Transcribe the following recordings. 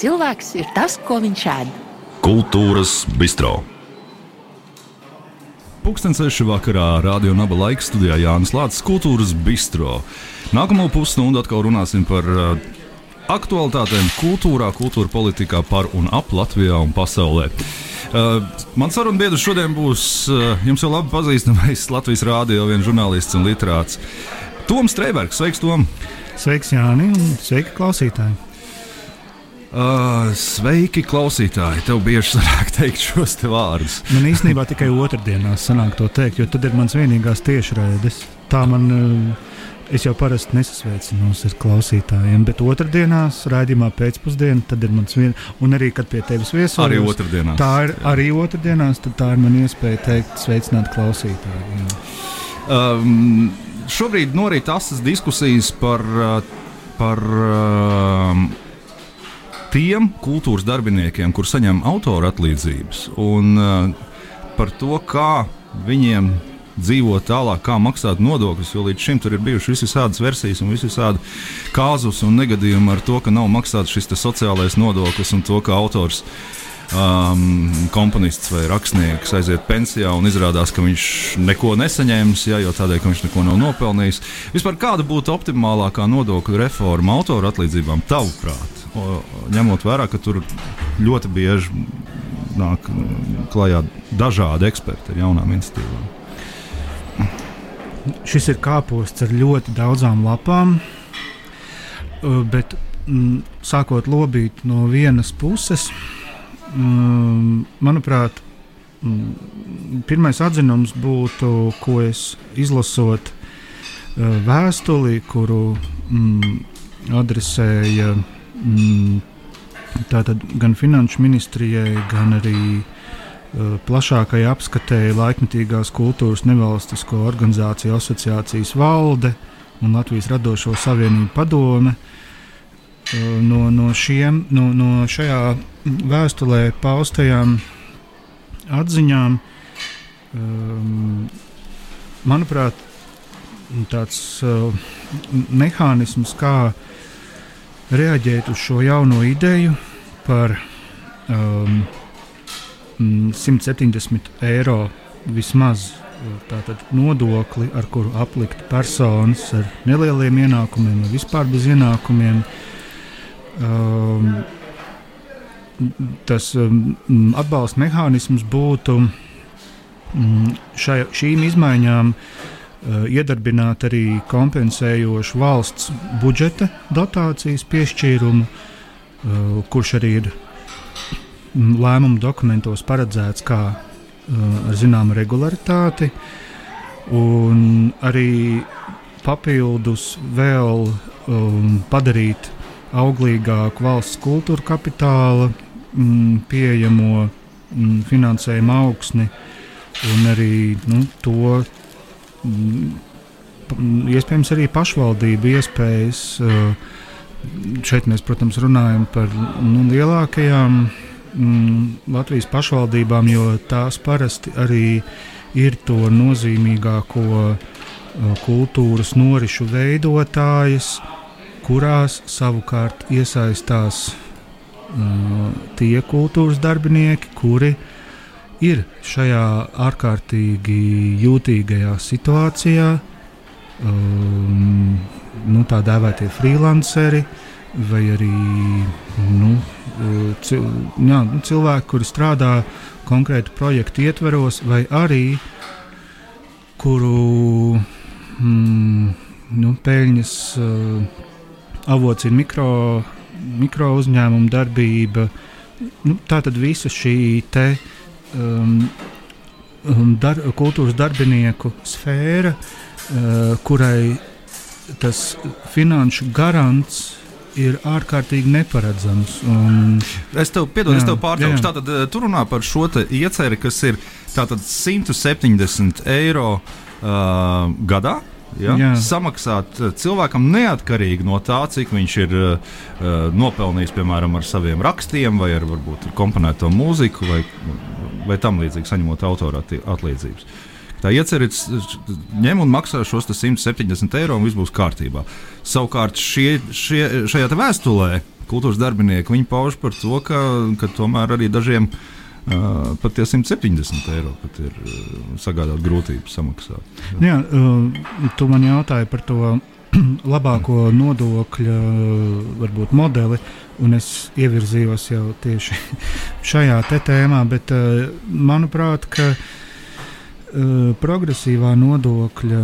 Cilvēks ir tas, ko viņš ēd. Kultūras bistro. Pūkstens seši vakarā Rādio Naba laika studijā Jānis Lācis Kultūras bistro. Nākamo pusstundu atkal runāsim par uh, aktualitātēm kultūrā, kultūra politikā par un ap Latvijā un pasaulē. Uh, Mans sarunbiedrs šodien būs uh, jums jau labi pazīstamais Latvijas rādio viens žurnālists un literāts. Toms Streibergs, sveiks, Tom! Sveiks, Jāni, un sveiki, klausītāji! Uh, sveiki, klausītāji! Tev bieži sanāk teikt šos te vārdus. Man īstenībā tikai otrdienās sanāk to teikt, jo tad ir mans vienīgās tiešraides. Tā man, uh, es jau parasti nesasveicinos ar klausītājiem, bet otrdienās, raidījumā pēcpusdienā, tad ir mans vien, un arī, kad pie tevis viesojos. Arī otrdienās. Tā ir jā. arī otrdienās, tad tā ir man iespēja teikt sveicināt klausītāju. Um, šobrīd norit asas diskusijas par, uh, par um, tiem kultūras darbiniekiem, kur saņem autora atlīdzības, un uh, par to, kā viņiem dzīvot tālāk, kā maksāt nodokļus. Jo līdz šim tur ir bijušas visādas versijas un visādi kāzus un negadījumi ar to, ka nav maksāts šis sociālais nodoklis un to, ka autors. Um, komponists vai rakstnieks aiziet pensijā un izrādās, ka viņš neko nesaņēmis, ja, jo tādēļ, ka viņš neko nav nopelnījis. Vispār kāda būtu optimālākā nodokļu reforma autora atlīdzībām, tavuprāt? Ņemot vērā, ka tur ļoti bieži nāk klajā dažādi eksperti ar jaunām institīvām. Šis ir kāposts ar ļoti daudzām lapām, bet m, sākot lobīt no vienas puses, m, manuprāt, m, pirmais atzinums būtu, ko es izlasot vēstuli, kuru adresēja mm, tātad gan Finanšu ministrijai, gan arī uh, plašākai apskatēji laikmetīgās kultūras nevalstisko organizāciju asociācijas valde un Latvijas radošo savienību padome. Uh, no, no, šiem, no, no šajā vēstulē paustajām atziņām, um, manuprāt, tāds uh, mehānisms, kā uh, reaģēt uz šo jauno ideju par um, 170 eiro vismaz tātad, nodokli, ar kuru aplikt personas ar nelieliem ienākumiem vai vispār bez ienākumiem. Um, tas um, atbalsta mehānisms būtu um, šai, šīm izmaiņām uh, iedarbināt arī kompensējošu valsts budžeta dotācijas piešķīrumu, eh, kurš arī ir mm, lēmumu dokumentos paredzēts kā eh, ar zināmu regularitāti, un arī papildus vēl um, padarīt auglīgāku valsts kultūra kapitāla mm, pieejamo mm, finansējuma augsni un arī nu, to iespējams arī pašvaldību iespējas. Eh, šeit mēs, protams, runājam par nu, lielākajām mm, Latvijas pašvaldībām, jo tās parasti arī ir to nozīmīgāko eh, kultūras norisu veidotājas, kurās savukārt iesaistās uh, tie kultūras darbinieki, kuri uh, ir šajā ārkārtīgi jūtīgajā situācijā, um, nu, tā dēvētie freelanceri vai arī nu, cil, jā, nu, cilvēki, kuri strādā konkrētu projektu ietveros, vai arī kuru mm, nu, peļņas uh, avots ir mikro, mikro uzņēmuma darbība. Nu, tā tad visa šī te, uh, um, um, dar, kultūras darbinieku sfēra, uh, kurai tas finanšu garants ir ārkārtīgi neparedzams. Un, es tev piedodu, es tev pārtraukšu. Tātad uh, tu runā par šo ieceri, kas ir 170 eiro uh, gadā. Ja? Jā. Samaksāt uh, cilvēkam neatkarīgi no tā, cik viņš ir uh, nopelnījis, piemēram, ar saviem rakstiem, vai ar varbūt komponēto mūziku, vai vai tam līdzīgi saņemot autora atlīdzības. Tā iecerit, ņem un maksā šos 170 eiro, un viss būs kārtībā. Savukārt šie, šie, šajā vēstulē, kultūras darbinieki pauž par to, ka, ka tomēr arī dažiem uh, pat tie 170 eiro pat ir uh, sagādāt grūtības samaksāt. Jā, uh, tu man jautāji par to labāko nodokļa varbūt, modeli, un es ievirzījos jau tieši šajā tēmā, bet manuprāt, ka progresīvā nodokļa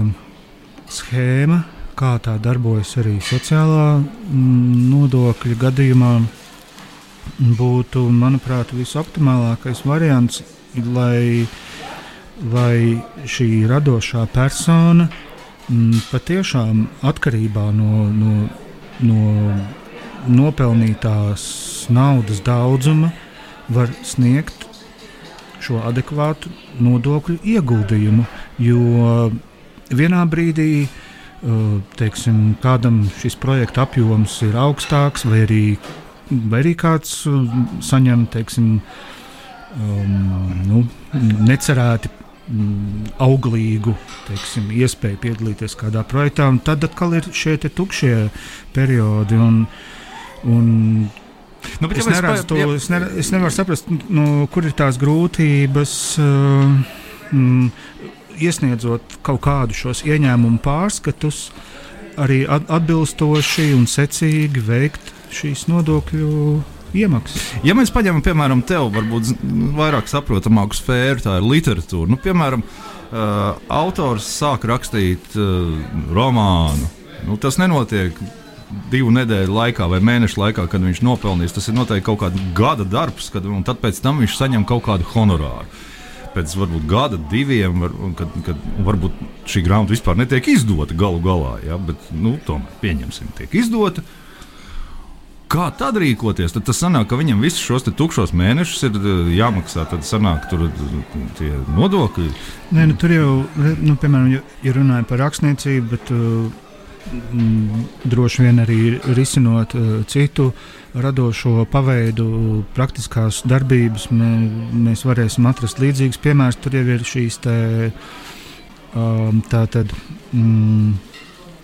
schēma kā tā darbojas arī sociālā nodokļa gadījumā, būtu, manuprāt, visoptimālākais variants, lai, lai šī radošā persona m, patiešām atkarībā no, no, no nopelnītās naudas daudzuma var sniegt šo adekvātu nodokļu ieguldījumu. Jo vienā brīdī uh, teiksim, kādam šis projekta apjoms ir augstāks, vai arī, vai arī kāds saņem teiksim, um, nu, necerēti auglīgu teiksim, iespēju piedalīties kādā projektā, un tad atkal ir šie tukšie periodi. Un, un Nu, es, neredzu, to, ja... es, ne, es nevaru saprast, nu, kur ir tās grūtības. Uh, mm, iesniedzot kaut kādu šos ieņēmumu pārskatus, arī atbilstoši un secīgi veikt šīs nodokļu iemaksas. Ja mēs paņemam, piemēram, tevi, varbūt vairāk saprotamāku sfēru, tā ir literatūra. Nu, piemēram, uh, autors sāk rakstīt uh, romānu. Nu, tas nenotiek divu nedēļu laikā vai mēnešu laikā, kad viņš nopelnīs. Tas ir noteikti kaut kāda gada darbs, kad, un tad pēc tam viņš saņem kaut kādu honorāru pēc varbūt gada, diviem, var, kad, kad varbūt šī grāmata vispār netiek izdota galu galā. Ja, bet, nu, tomēr pieņemsim, tiek izdota. Kā tad rīkoties? Tad tas sanāk, ka viņam visus šos tukšos mēnešus ir eh, jāmaksā. Tad sanāk, tur eh, tie nodokļi. Nē, nu, tur jau, nu, piemēram, ja, ja runājam par rakstniecību, bet Mm, droši vien arī risinot citu radošo paveidu, praktiskās darbības, mē, mēs varēsim atrast līdzīgus piemērus. Tur jau ir šīs te, um, tātad, mm,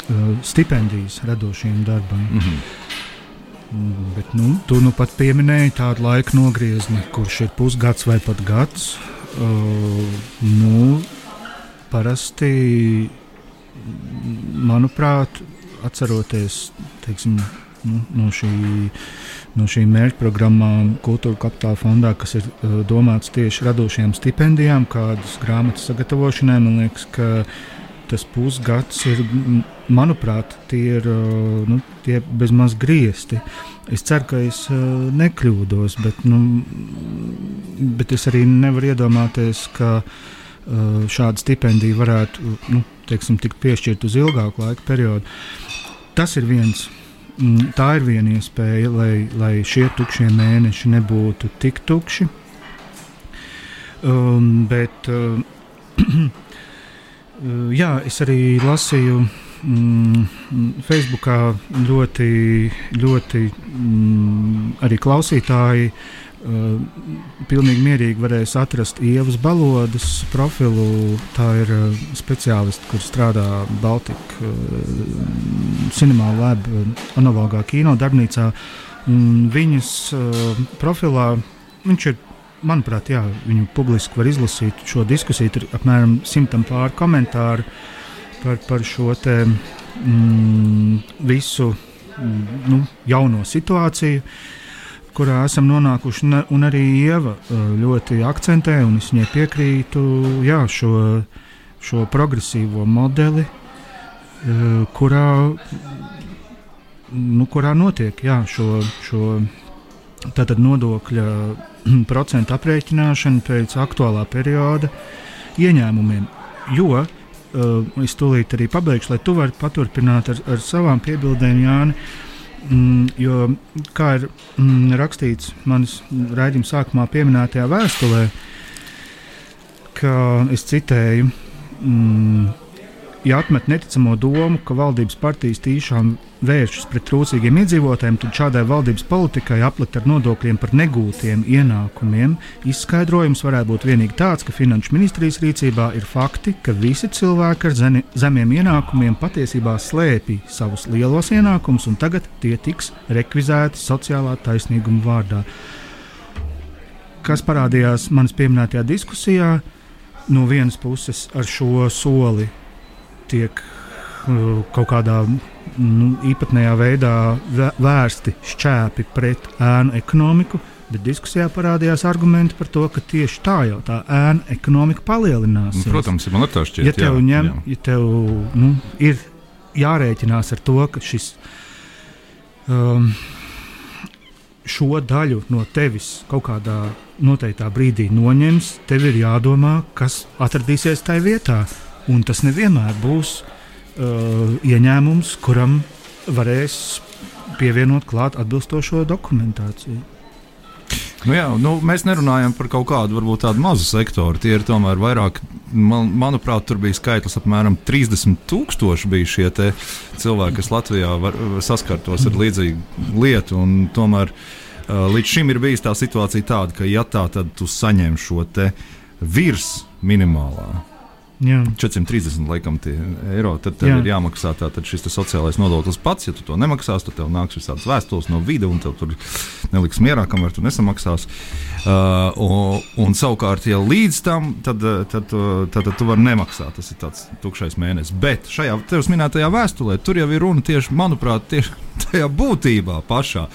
uh, stipendijas radošiem darbiem. Mm -hmm. Bet, nu, tu nu pat pieminēji tādu laika nogriezni, kurš ir pusgads vai pat gads. Uh, nu, parasti manuprāt, atceroties teiksim, nu, no, šī, no šīm mērķprogrammām, Kultūra Kapitāla fondā, kas ir uh, domāts tieši radošajām stipendijām, kādas grāmatas sagatavošanai, man liekas, ka tas pusgads ir, manuprāt, tie ir uh, nu, tie bezmaz griezti. Es ceru, ka es uh, nekļūdos, bet, nu, bet es arī nevaru iedomāties, ka uh, šāda stipendija varētu nu, teiksim, tikt piešķirt uz ilgāku laika periodu. Tas ir viens. Mm, tā ir viena iespēja, lai, lai šie tukšie mēneši nebūtu tik tukši. Um, bet, uh, jā, es arī lasīju mm, Facebookā ļoti, ļoti mm, arī klausītāji uh, pilnīgi mierīgi varēs atrast Ievas balodas profilu. Tā ir uh, speciālists, kur strādā Baltika uh, Cinema Lab analogā kino darbnīcā. Un viņas uh, profilā viņš ir, manuprāt, jā, viņu publiski var izlasīt šo diskusiju. Tur apmēram simtam pāri komentāru par, par šo te, mm, visu mm, nu, jauno situāciju. Kurā esam nonākuši. Un arī Ieva ļoti akcentē, un es viņai piekrītu, jā, šo, šo progresīvo modeli, kurā, nu, kurā notiek jā, šo, šo tātad nodokļa procentu aprēķināšana pēc aktuālā perioda ieņēmumiem. Jo uh, es tūlīt arī pabeigšu, lai tu vari paturpināt ar, ar savām piebildēm, Jāni. Mm, jo, kā ir mm, rakstīts manas raidījuma sākumā pieminētajā vēstulē, ka es citēju, mm, ja atmet neticamo domu, ka valdības partijas tīšām vēršas pret trūcīgiem iedzīvotājiem, tad šādai valdības politikai aplikt ar nodokļiem par negūtiem ienākumiem, izskaidrojums varētu būt vienīgi tāds, ka finanšu ministrijas rīcībā ir fakti, ka visi cilvēki ar zeni, zemiem ienākumiem patiesībā slēpj savus lielos ienākumus, un tagad tie tiks rekvizēti sociālā taisnīguma vārdā. Kas parādījās manas pieminētajā diskusijā, no vienas puses ar šo soli tiek uh, kaut kādā nu, īpatnējā veidā vērsti šķēpi pret ēnu ekonomiku. Bet diskusijā parādījās argumenti par to, ka tieši tā jau tā ēna ekonomika palielinās. Nu, protams, man tā šķiet. Ja tev, jā, ņem, jā. Ja tev nu, ir jārēķinās ar to, ka šis um, šo daļu no tevis kaut kādā noteiktā brīdī noņems, tev ir jādomā, kas atradīsies tajā vietā. Un tas nevienmēr būs uh, ieņēmums, kuram varēs pievienot klāt atbilstošo dokumentāciju. Nu jā, nu, mēs nerunājam par kaut kādu varbūt tādu mazu sektoru. Tie ir tomēr vairāk, man, manuprāt, tur bija skaitlis apmēram 30,000 bija šie cilvēki, kas Latvijā var, saskartos ar līdzīgu lietu. Tomēr uh, līdz šim ir bijusi tā situācija tāda, ka ja tā, tad tu saņem šo virs minimālā 430 laikam, eiro. Tad tev Jā. ir jāmaksā tātad šis sociālais nodoklis pats. Ja tu to nemaksās, tad tev nāks visādas vēstules no vide, un tev tur neliks mierā, kamēr tu nesamaksās. Uh, un, un savukārt, ja līdz tam, tad, tad, tad, tad, tad tu vari nemaksāt. Tas ir tāds tukšais mēnesis. Bet šajā tevis minētajā vēstulē tur jau ir runa tieši, manuprāt, tieši tajā būtībā pašā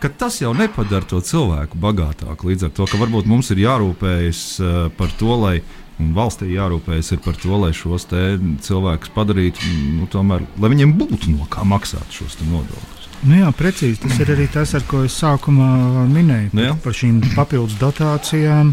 ka tas jau nepadara to cilvēku bagātāku. Līdz ar to, ka varbūt mums ir jārūpējas uh, par to, lai Un valstī jārūpējas par to, lai šos cilvēkus padarītu, nu, tomēr, lai viņiem būtu no kā maksāt šos nodokļus. Nu jā, precīzi. Tas ir arī tas, ar ko es sākumā minēju nu jā. par šīm papildus dotācijām.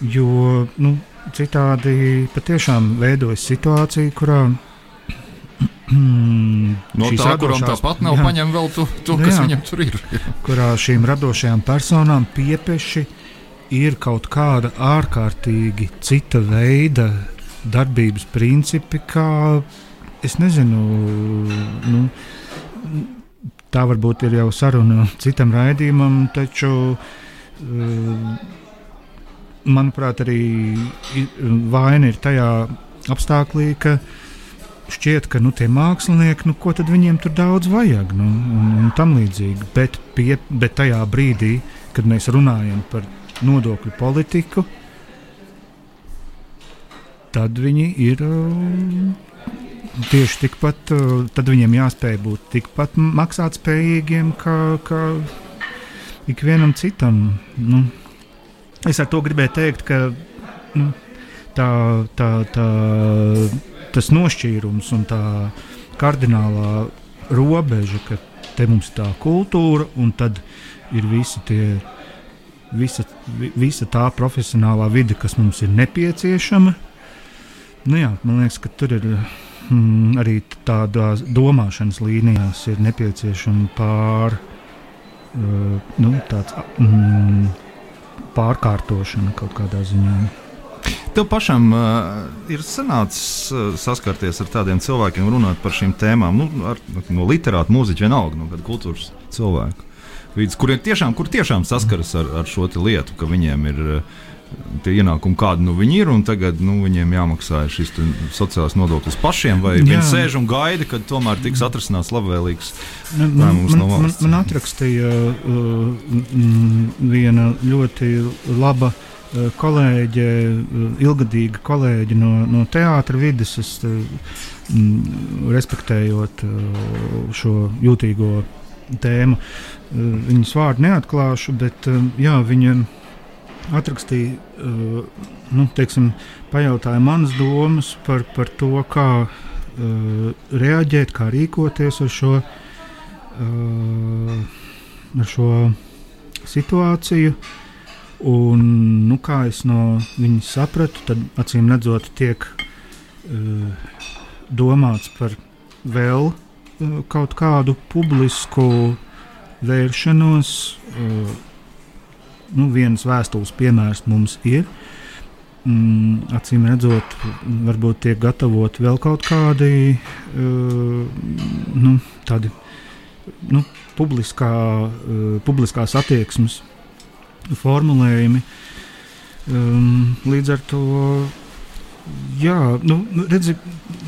Jo nu, citādi patiešām veidojas situācija, kurā no tā, kuram tāpat nav paņemta vēl to, to nu, kas jā, viņam tur ir. kurā šīm radošajām personām piepeši uh, ir kaut kāda ārkārtīgi cita veida darbības principi, kā es nezinu. Nu, tā varbūt ir jau saruna citam raidījumam, taču eh, manuprāt, arī vaina ir tajā apstākļā, ka šķiet, ka nu, tie mākslinieki, nu, ko tad viņiem tur daudz vajag, nu, un, un tam līdzīgi. Bet, pie, bet tajā brīdī, kad mēs runājam par nodokļu politiku, tad viņi ir uh, tieši tikpat, uh, tad viņiem jāspēj būt tikpat maksātspējīgiem kā, kā ikvienam citam. Nu, es ar to gribēju teikt, ka nu, tā, tā, tā, tas nošķīrums un tā kardinālā robeža, ka te mums ir tā kultūra un tad ir visi tie visa, visa tā profesionālā vide, kas mums ir nepieciešama. Nu jā, man liekas, ka tur ir mm, arī tādās domāšanas līnijās ir nepieciešama pār, uh, nu, tāds, mm, pārkārtošana kaut kādā ziņā. Tev pašam uh, ir sanācis uh, saskarties ar tādiem cilvēkiem, runāt par šīm tēmām, nu, ar, no literāta, mūziķa, vienalga, no kāda kultūras cilvēka vidus, kuriem tiešām, kur tiešām saskaras ar, ar šo lietu, ka viņiem ir eh, tie ienākumi, kādi nu viņi ir, un tagad nu, viņiem jāmaksā šis sociālais nodoklis pašiem, vai Jā. viņi sēž un gaida, kad tomēr tiks atrasināts labvēlīgs lēmums no valsts. Man, man atrakstīja uh, viena ļoti laba uh, kolēģe, uh, ilgadīga kolēģe no, no teātra vidas, es, uh, respektējot šo jūtīgo tēmu. Eh, viņas vārdu neatklāšu, bet eh, jā, viņa atrakstīja, eh, nu, teiksim, pajautāja manas domas par, par to, kā reaģēt, kā rīkoties ar šo, ar šo situāciju. Un, nu, kā es no viņas sapratu, tad acīm redzot, tiek uh, domāts par vēl kaut kādu publisku vēršanos. Uh, nu, viens vēstules piemērs mums ir. mm, acīm redzot, varbūt tiek gatavot vēl kaut kādi uh, nu, tādi nu, publiskā, uh, publiskās attieksmes formulējumi. Um, līdz ar to, jā, nu, redzi,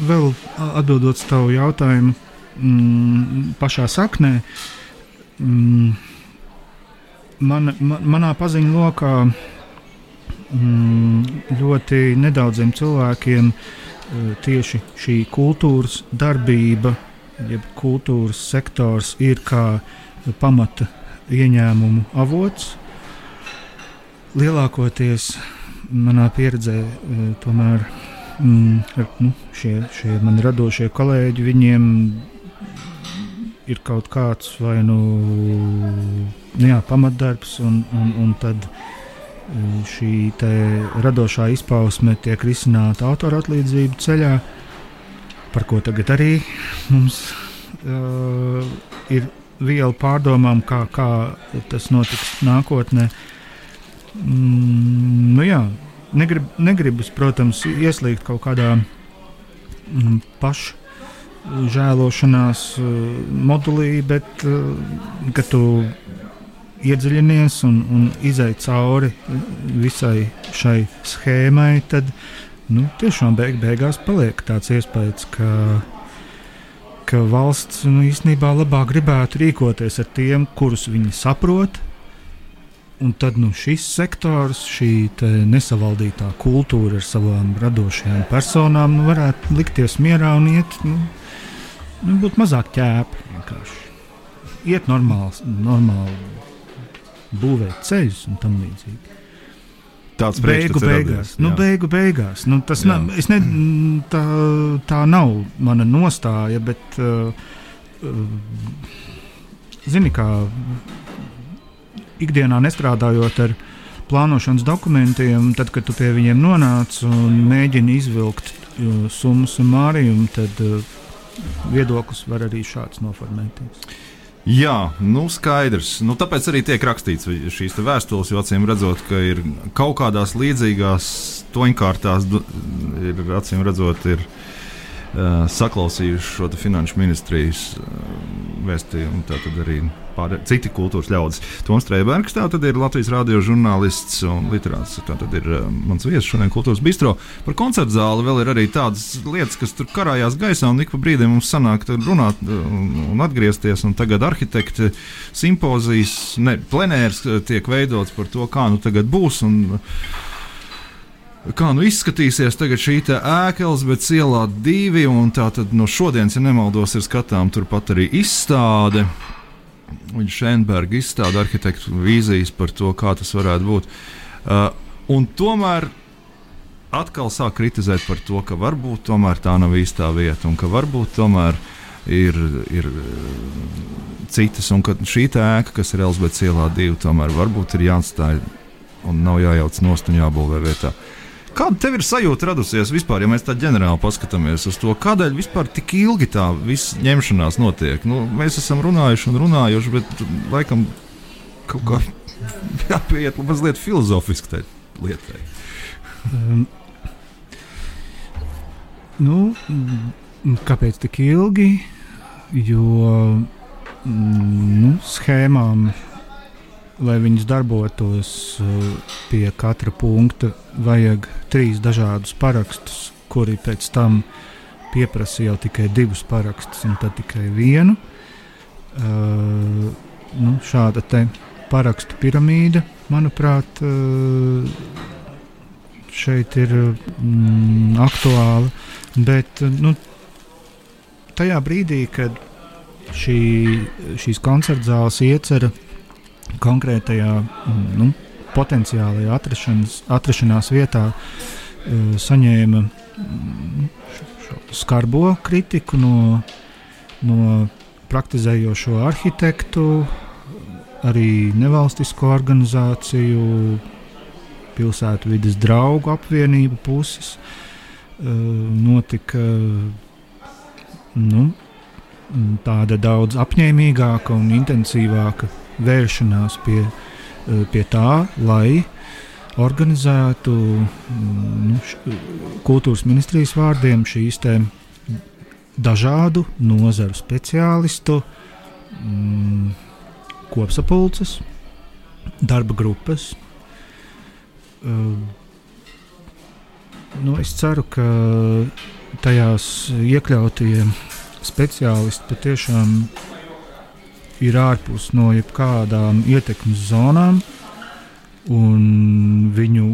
vēl atbildot uz tavu jautājumu, mm, pašā saknē, mm, man, man, manā paziņu lokā mm, ļoti nedaudziem cilvēkiem eh, tieši šī kultūras darbība, jeb kultūras sektors ir kā pamata ieņēmumu avots. Lielākoties manā pieredzē, eh, tomēr mm, nu, šie, šie mani radošie kolēģi, viņiem ir kaut kāds vai nu jā, pamatdarbs, un, un, un tad šī radošā izpausme tiek risināta autora atlīdzību ceļā, par ko tagad arī mums uh, ir viela pārdomām, kā, kā tas notiks nākotnē. Mm, nu jā, negrib, negribas, protams, ieslīgt kaut kādā mm, pašu žēlošanās uh, modulī, bet uh, kad tu iedziļinies un, un izai cauri visai šai schēmai, tad nu, tiešām beig, beigās paliek tāds iespējas, ka, ka valsts nu, īstenībā labāk gribētu rīkoties ar tiem, kurus viņi saprot. Un tad nu, šis sektors, šī nesavaldītā kultūra ar savām radošajām personām nu, varētu likties mierā un iet, nu, nu, būt mazāk ķēpi. Vienkārši. Iet normāli, normāli būvēt ceļus un tam līdzīgi. Tāds beigu beigās. Nu, beigu beigās. Nu, tas nav, ne, tā, tā nav mana nostāja, bet, uh, uh, zini, kā ikdienā nestrādājot ar plānošanas dokumentiem, tad, kad tu pie viņiem nonāc un mēģini izvilkt uh, summas un mārījumu, tad uh, viedoklis var arī šāds noformēties. Jā, nu skaidrs. Nu, tāpēc arī tiek rakstīts šīs vēstules, jo acīm redzot, ka ir kaut kādās līdzīgās toņkārtās, ir acīm redzot, ir uh, saklausījuši šo finanšu ministrijas uh, vēstījumu. Tā tad arī pār, citi kultūras ļaudis. Toms Strēbergs, tā tad ir Latvijas radio žurnālists un literāts. Tā tad ir uh, mans viesis šodien kultūras bistro. Par koncertu zāli vēl ir arī tādas lietas, kas tur karājās gaisā un ik pa brīdim mums sanāk runāt un atgriezties. Un tagad arhitekti simpozijas, ne, plenērs tiek veidots par to, kā nu tagad būs. Un, Kā nu izskatīsies šī ēka Elizabetes ielā divi, tā tad no šodienas, ja nemaldos, ir skatām turpat arī izstāde. Viņa Šenberga izstāda arhitektu vīzijas par to, kā tas varētu būt. Uh, un tomēr atkal sāk kritizēt par to, ka varbūt tā nav īstā vieta un ka varbūt tomēr ir, ir uh, citas, un ka šī ēka, kas ir Elizabetes ielā divi, tomēr varbūt ir jāatstāj un nav jājauc nost un jābūvē vietā. Uh, Kāda tev ir sajūta radusies vispār, ja mēs tā ģenerāli paskatāmies uz to, kādēļ vispār tik ilgi tā viss ņemšanās notiek? Nu, mēs esam runājuši un runājuši, bet laikam kaut kā jāpieiet mazliet filozofiski tai lietai. Um, nu, kāpēc tik ilgi? Jo mm, nu, schēmām lai viņas darbotos uh, pie katra punkta, vajag trīs dažādus parakstus, kuri pēc tam pieprasa jau tikai divus parakstus, un tad tikai vienu. Uh, nu, šāda parakstu piramīda, manuprāt, uh, šeit ir mm, aktuāla. Bet nu, tajā brīdī, kad šī, šīs koncerta zāles iecerēja konkrētajā mm, nu, potenciālajā atrašanās, vietā uh, saņēma mm, skarbo kritiku no, no praktizējošo arhitektu, arī nevalstisko organizāciju, pilsētu vidas draugu apvienību puses. Uh, notika nu, tāda daudz apņēmīgāka un intensīvāka vēršanās pie, eh, pie tā, lai organizētu mm, nu, š, kultūras ministrijas vārdiem šīs dažādu nozaru speciālistu mm, kopsapulces, darba grupas. Uh, nu, es ceru, ka tajās iekļautie speciālisti patiešām ir ārpus no jebkādām ietekmes zonām, un viņu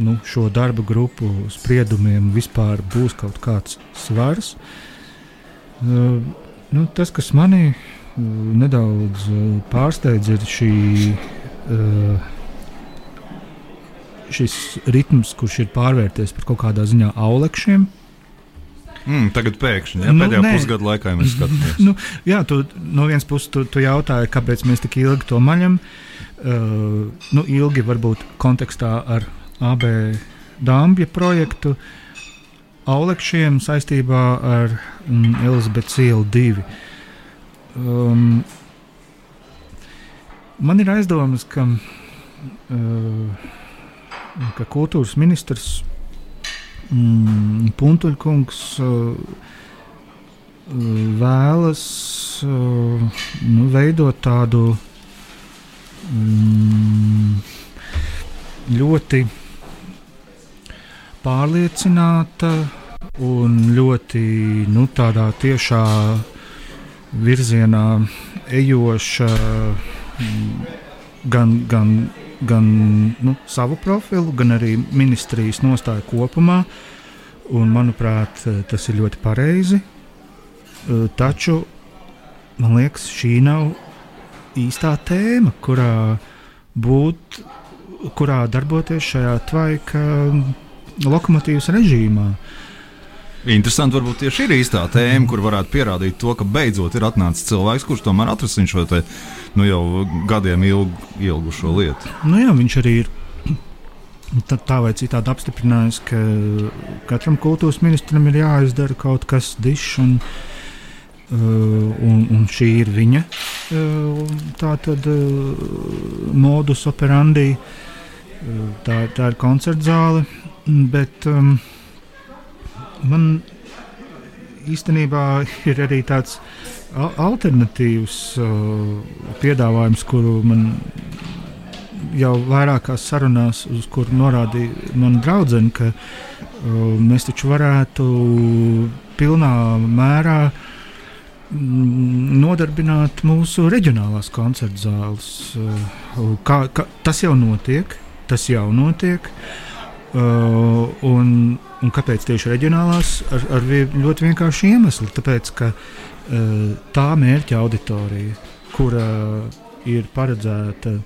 nu, šo darba grupu spriedumiem vispār būs kaut kāds svars. Uh, nu, tas, kas manī uh, nedaudz uh, pārsteidz, ir šī, uh, šis ritms, kurš ir pārvērties par kaut kādā ziņā aulekšiem. Mm, tagad pēkšņi, ja, nu, pēdējā nē. pusgada laikā mēs skatāmies. nu, jā, tu, no vienas puses, tu, tu jautāji, kāpēc mēs tik ilgi to maļam. Uh, nu, ilgi varbūt kontekstā ar AB Dāmbja projektu, Aulekšiem saistībā ar mm, Elizabetes ielu 2. Um, man ir aizdomas, ka, uh, ka kultūras ministrs mm, Puntuļkungs uh, vēlas uh, nu, veidot tādu mm, ļoti pārliecināta un ļoti nu, tādā tiešā virzienā ejoša mm, gan, gan gan nu, savu profilu, gan arī ministrijas nostāju kopumā. Un, manuprāt, tas ir ļoti pareizi. Taču man liekas, šī nav īstā tēma, kurā būt, kurā darboties šajā tvaika lokomotīvas režīmā. Uh, Interesanti, varbūt tieši ir īstā tēma, kur varētu pierādīt to, ka beidzot ir atnācis cilvēks, kurš tomēr atrasina šo te, nu, jau gadiem ilgu, ilgušo lietu. Nu, jā, viņš arī ir Tad tā vai citādi apstiprinājis, ka katram kultūras ministram ir jāizdara kaut kas dišs, un, uh, un, un šī ir viņa uh, tātad, uh, modus operandi. Tā, tā ir koncerta zāle, bet um, man īstenībā ir arī tāds alternatīvs uh, piedāvājums, kuru man jau vairākās sarunās, uz kuru norādīja mana draudzene, ka uh, mēs taču varētu pilnā mērā mm, nodarbināt mūsu reģionālās koncertu zāles. Uh, kā, kā, tas jau notiek, tas jau notiek. Uh, un, Un kāpēc tieši reģionālās? Ar, ar ļoti vienkāršu iemeslu. Tāpēc, ka uh, tā mērķa auditorija, kura ir paredzēta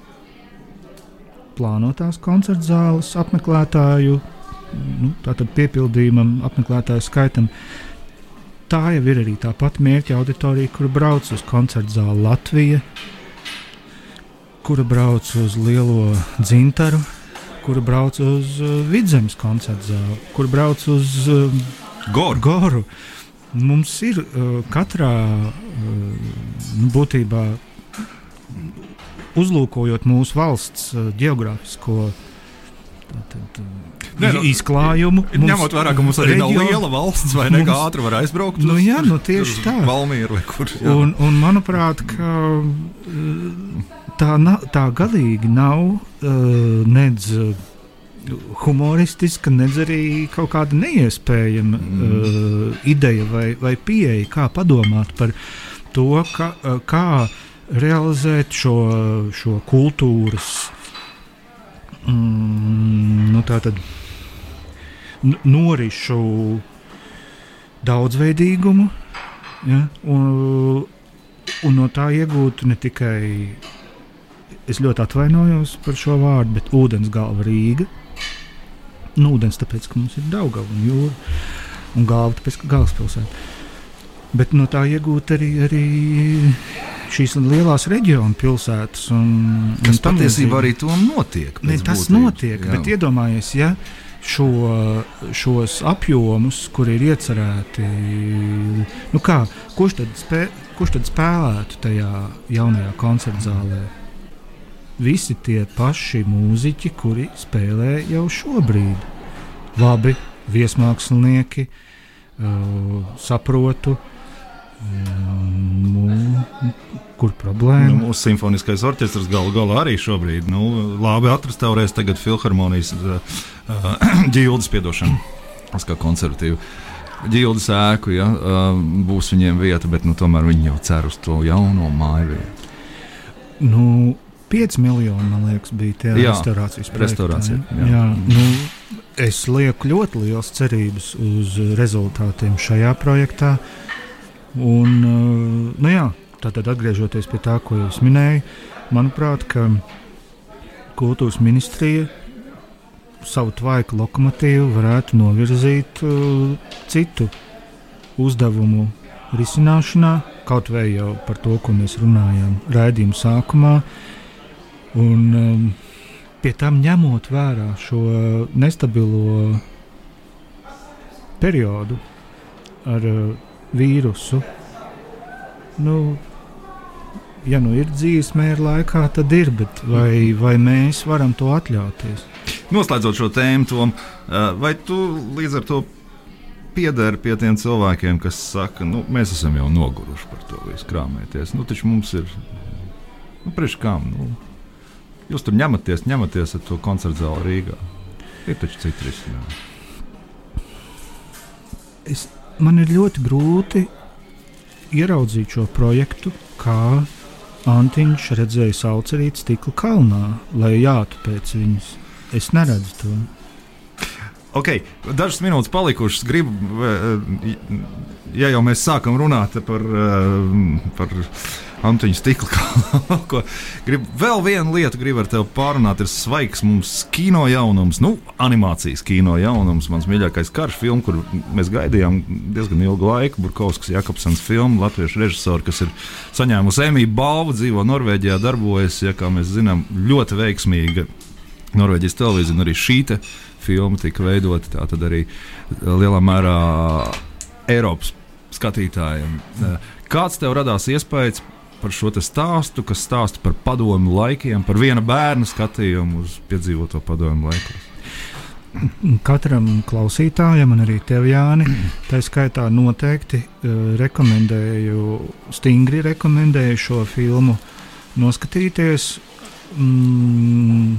plānotās koncerta zāles apmeklētāju, nu, tātad piepildījumam, apmeklētāju skaitam, tā jau ir arī tā pati mērķa auditorija, kura brauc uz koncerta zāli Latvija, kura brauc uz lielo dzintaru kura brauc uz uh, vidzemes koncertu zāli, kur brauc uz uh, Goru. Goru. Mums ir uh, katrā būtībā uzlūkojot mūsu valsts geogrāfisko Ne, nu, izklājumu. Ņemot vērā, ka mums arī reģion... nav liela valsts, vai ne? Kā ātri var aizbraukt? Nu, jā, nu, tieši tā. Valmīra, kur, jā. un, un manuprāt, ka uh, tā, na, tā galīgi nav uh, nedz humoristiska, nedz arī kaut kāda neiespējama mm. uh, ideja vai, vai pieeja, kā padomāt par to, ka, uh, kā realizēt šo, šo kultūras mm, nu, norišu daudzveidīgumu. Ja, un, un no tā iegūt ne tikai es ļoti atvainojos par šo vārdu, bet ūdens galva Rīga. Nu, ūdens tāpēc, ka mums ir Daugava un jūra, un galva tāpēc, ka galvaspilsēta. Bet no tā iegūt arī, arī šīs lielās reģionu pilsētas. Un, Kas un patiesībā arī tom notiek. Ne, tas būtības, notiek, jā. bet iedomājies, ja šo, šos apjomus, kur ir iecerēti, nu kā, kurš, tad spē, kurš tad spēlētu tajā jaunajā koncerta zālē? Visi tie paši mūziķi, kuri spēlē jau šobrīd. Labi, viesmākslinieki, uh, saprotu. Nu, kur problēma? Nu, mūsu simfoniskais orķestris galu galā arī šobrīd nu, labi atrestaurēs tagad filharmonijas uh, uh, ģildes piedošanu. Es kā konservatīvu. Ģildes ēku, ja, uh, būs viņiem vieta, bet nu, tomēr viņi jau cer uz to jauno māju vietu. Nu, 5 miljoni, man liekas, bija tie Jā, restorācijas ja? jā. jā. Nu, es lieku ļoti liels cerības uz rezultātiem šajā projektā. Un, uh, nu jā, tātad atgriežoties pie tā, ko jūs minējāt, manuprāt, kultūras ministrija savu tvaiku lokomotīvu varētu novirzīt uh, citu uzdevumu risināšanā, kaut vai jau par to, ko mēs runājām raidījuma sākumā. Un, um, pie tam ņemot vērā šo nestabilo periodu ar uh, vīrusu, nu, ja nu ir dzīves mēra laikā, tad ir, bet vai, vai mēs varam to atļauties? Noslēdzot šo tēmu, Tom, uh, vai tu līdz ar to piederi pie tiem cilvēkiem, kas saka, nu, mēs esam jau noguruši par to visu krāpēties. Nu, taču mums ir, nu, priekš kam? Nu, jūs tur ņematies, ņematies ar to koncertu zāli Rīgā. Ir taču citi risinājumi. Es, man ir ļoti grūti ieraudzīt šo projektu, kā Antiņš redzēja saucerīt stikla kalnā, lai jātu pēc viņas. Es neredzu to. Okay, dažas minūtes palikušas. Gribu, eh, ja jau mēs sākam runāt par, eh, par Antiņu stikla kalnu, gribu vēl vienu lietu, gribu ar tevi pārunāt. Ir svaigs mums kino jaunums, nu, animācijas kino jaunums. Mans mīļākais karš filma, kur mēs gaidījām diezgan ilgu laiku. Burkovskis Jakobsens filmu, latviešu režisoru, kas ir saņēmusi Emīļa balvu, dzīvo Norvēģijā, darbojas, ja kā mēs zinām, ļoti veiksmīga Norvēģijas televīzija, un arī šī filma tika veidota tā tad arī lielā mērā Eiropas skatītājiem. Kāds tev radās iespējas par šo stāstu, kas stāsta par padomu laikiem, par viena bērna skatījumu uz piedzīvoto padomu laikos? Katram klausītājam, un arī tev, Jāni, tā skaitā noteikti uh, rekomendēju, stingri rekomendēju šo filmu noskatīties mm,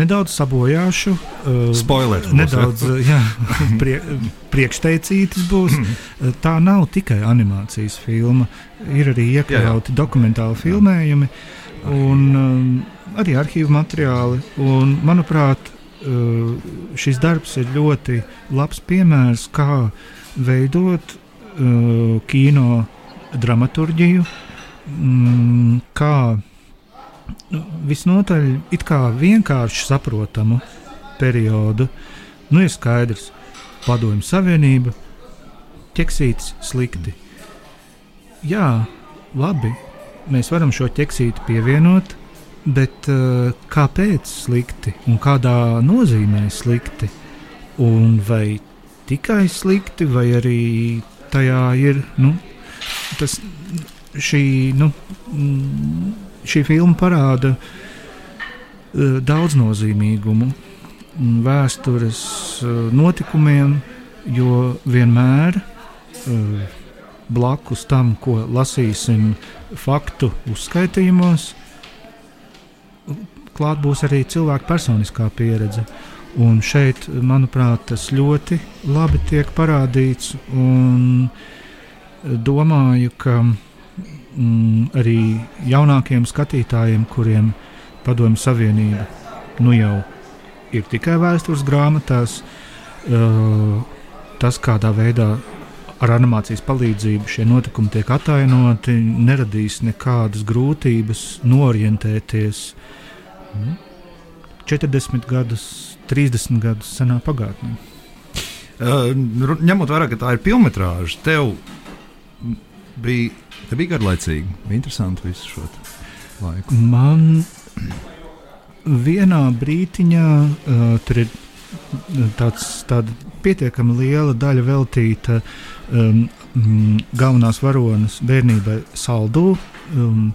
nedaudz sabojāšu. Uh, Spoilers. Nedaudz jā, prie, priekšteicītas būs. Tā nav tikai animācijas filma. Ir arī iekļauti dokumentāli filmējumi un um, arī arhīvu materiāli. Un, manuprāt, uh, šis darbs ir ļoti labs piemērs, kā veidot uh, kino dramaturgiju, mm, kā nu, visnotaļ vienkārši saprotamu periodu. Nu, ir skaidrs, padomju savienība, ķeksītis slikti. Jā, labi, mēs varam šo ķeksīti pievienot, bet uh, kāpēc slikti un kādā nozīmē slikti? Un vai tikai slikti, vai arī tajā ir nu, tas, šī. Nu, mm, šī filma parāda uh, daudznozīmīgumu vēstures uh, notikumiem, jo vienmēr uh, blakus tam, ko lasīsim faktu uzskaitījumos, klāt būs arī cilvēka personiskā pieredze. Un šeit, manuprāt, tas ļoti labi tiek parādīts. Domāju, ka mm, arī jaunākiem skatītājiem, kuriem Padomju Savienība nu jau ir tikai vēstures grāmatās, uh, tas, kādā veidā ar animācijas palīdzību šie notikumi tiek attēloti, neradīs nekādas grūtības norientēties. Nu, 40 gadus, 30 gadus senā pagātnē. Uh, ņemot vērā, ka tā ir filmas, tev bija bija garlaicīgi. Bija interesanti visu šo laiku. Man vienā brīdiņā uh, tur ir tāds, tāda pietiekami liela daļa veltīta um, um, galvenās varonas bērnībai, Saldu. Um,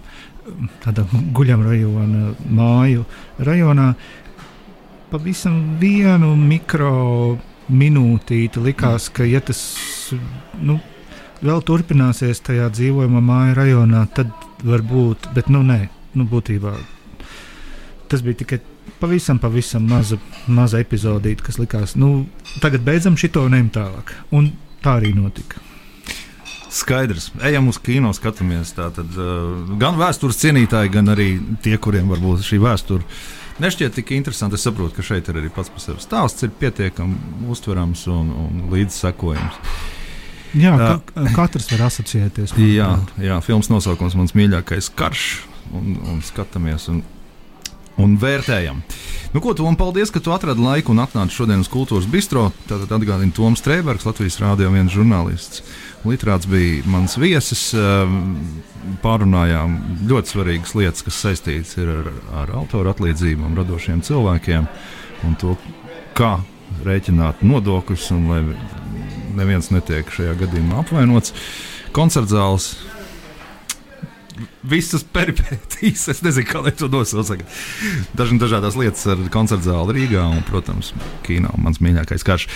tādā guļam rajona, māju rajonā. Pavisam vienu mikro minūtīti likās, ka, ja tas nu, vēl turpināsies tajā dzīvojamā māju rajonā, tad varbūt, bet nu nē, nu, būtībā tas bija tikai pavisam, pavisam maza, maza epizodīte, kas likās, nu, tagad beidzam šito un ejam tālāk. Un tā arī notika. Skaidrs. Ejam uz kino, skatāmies. Tātad, uh, gan vēstures cienītāji, gan arī tie, kuriem varbūt šī vēsture nešķiet tik interesanti. Es saprotu, ka šeit ir arī pats par sevi stāsts, ir pietiekami uztverams un, un līdzsekojams. Jā, ka, katrs var asociēties. Jā, jā, filmas nosaukums mans mīļākais karš, un, un skatāmies. Un, un vērtējam. Nu, ko, Tom, paldies, ka tu atradi laiku un atnāci šodien uz Kultūras Bistro. Tātad atgādina Toms Strēbergs, Latvijas rādio viens žurnālists. Literāts bija mans viesis. Ehm, pārunājām ļoti svarīgas lietas, kas saistītas ar, ar autoru atlīdzībām, radošiem cilvēkiem un to, kā rēķināt nodokļus, un lai neviens netiek šajā gadījumā apvainots. Koncertzāles visas peripētīs. Es nezinu, kā lai to nosauc. Dažas dažādas lietas ar koncertu zāli Rīgā un, protams, kino. Mans mīļākais karš.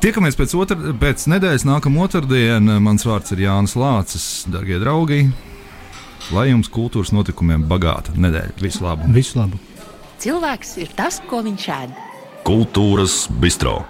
Tiekamies pēc, otra, pēc nedēļas, nākamā otrdiena. Mans vārds ir Jānis Lācis, darbie draugi. Lai jums kultūras notikumiem bagāta nedēļa. Visu labu! Visu labu! Cilvēks ir tas, ko viņš ēd. Kultūras bistro.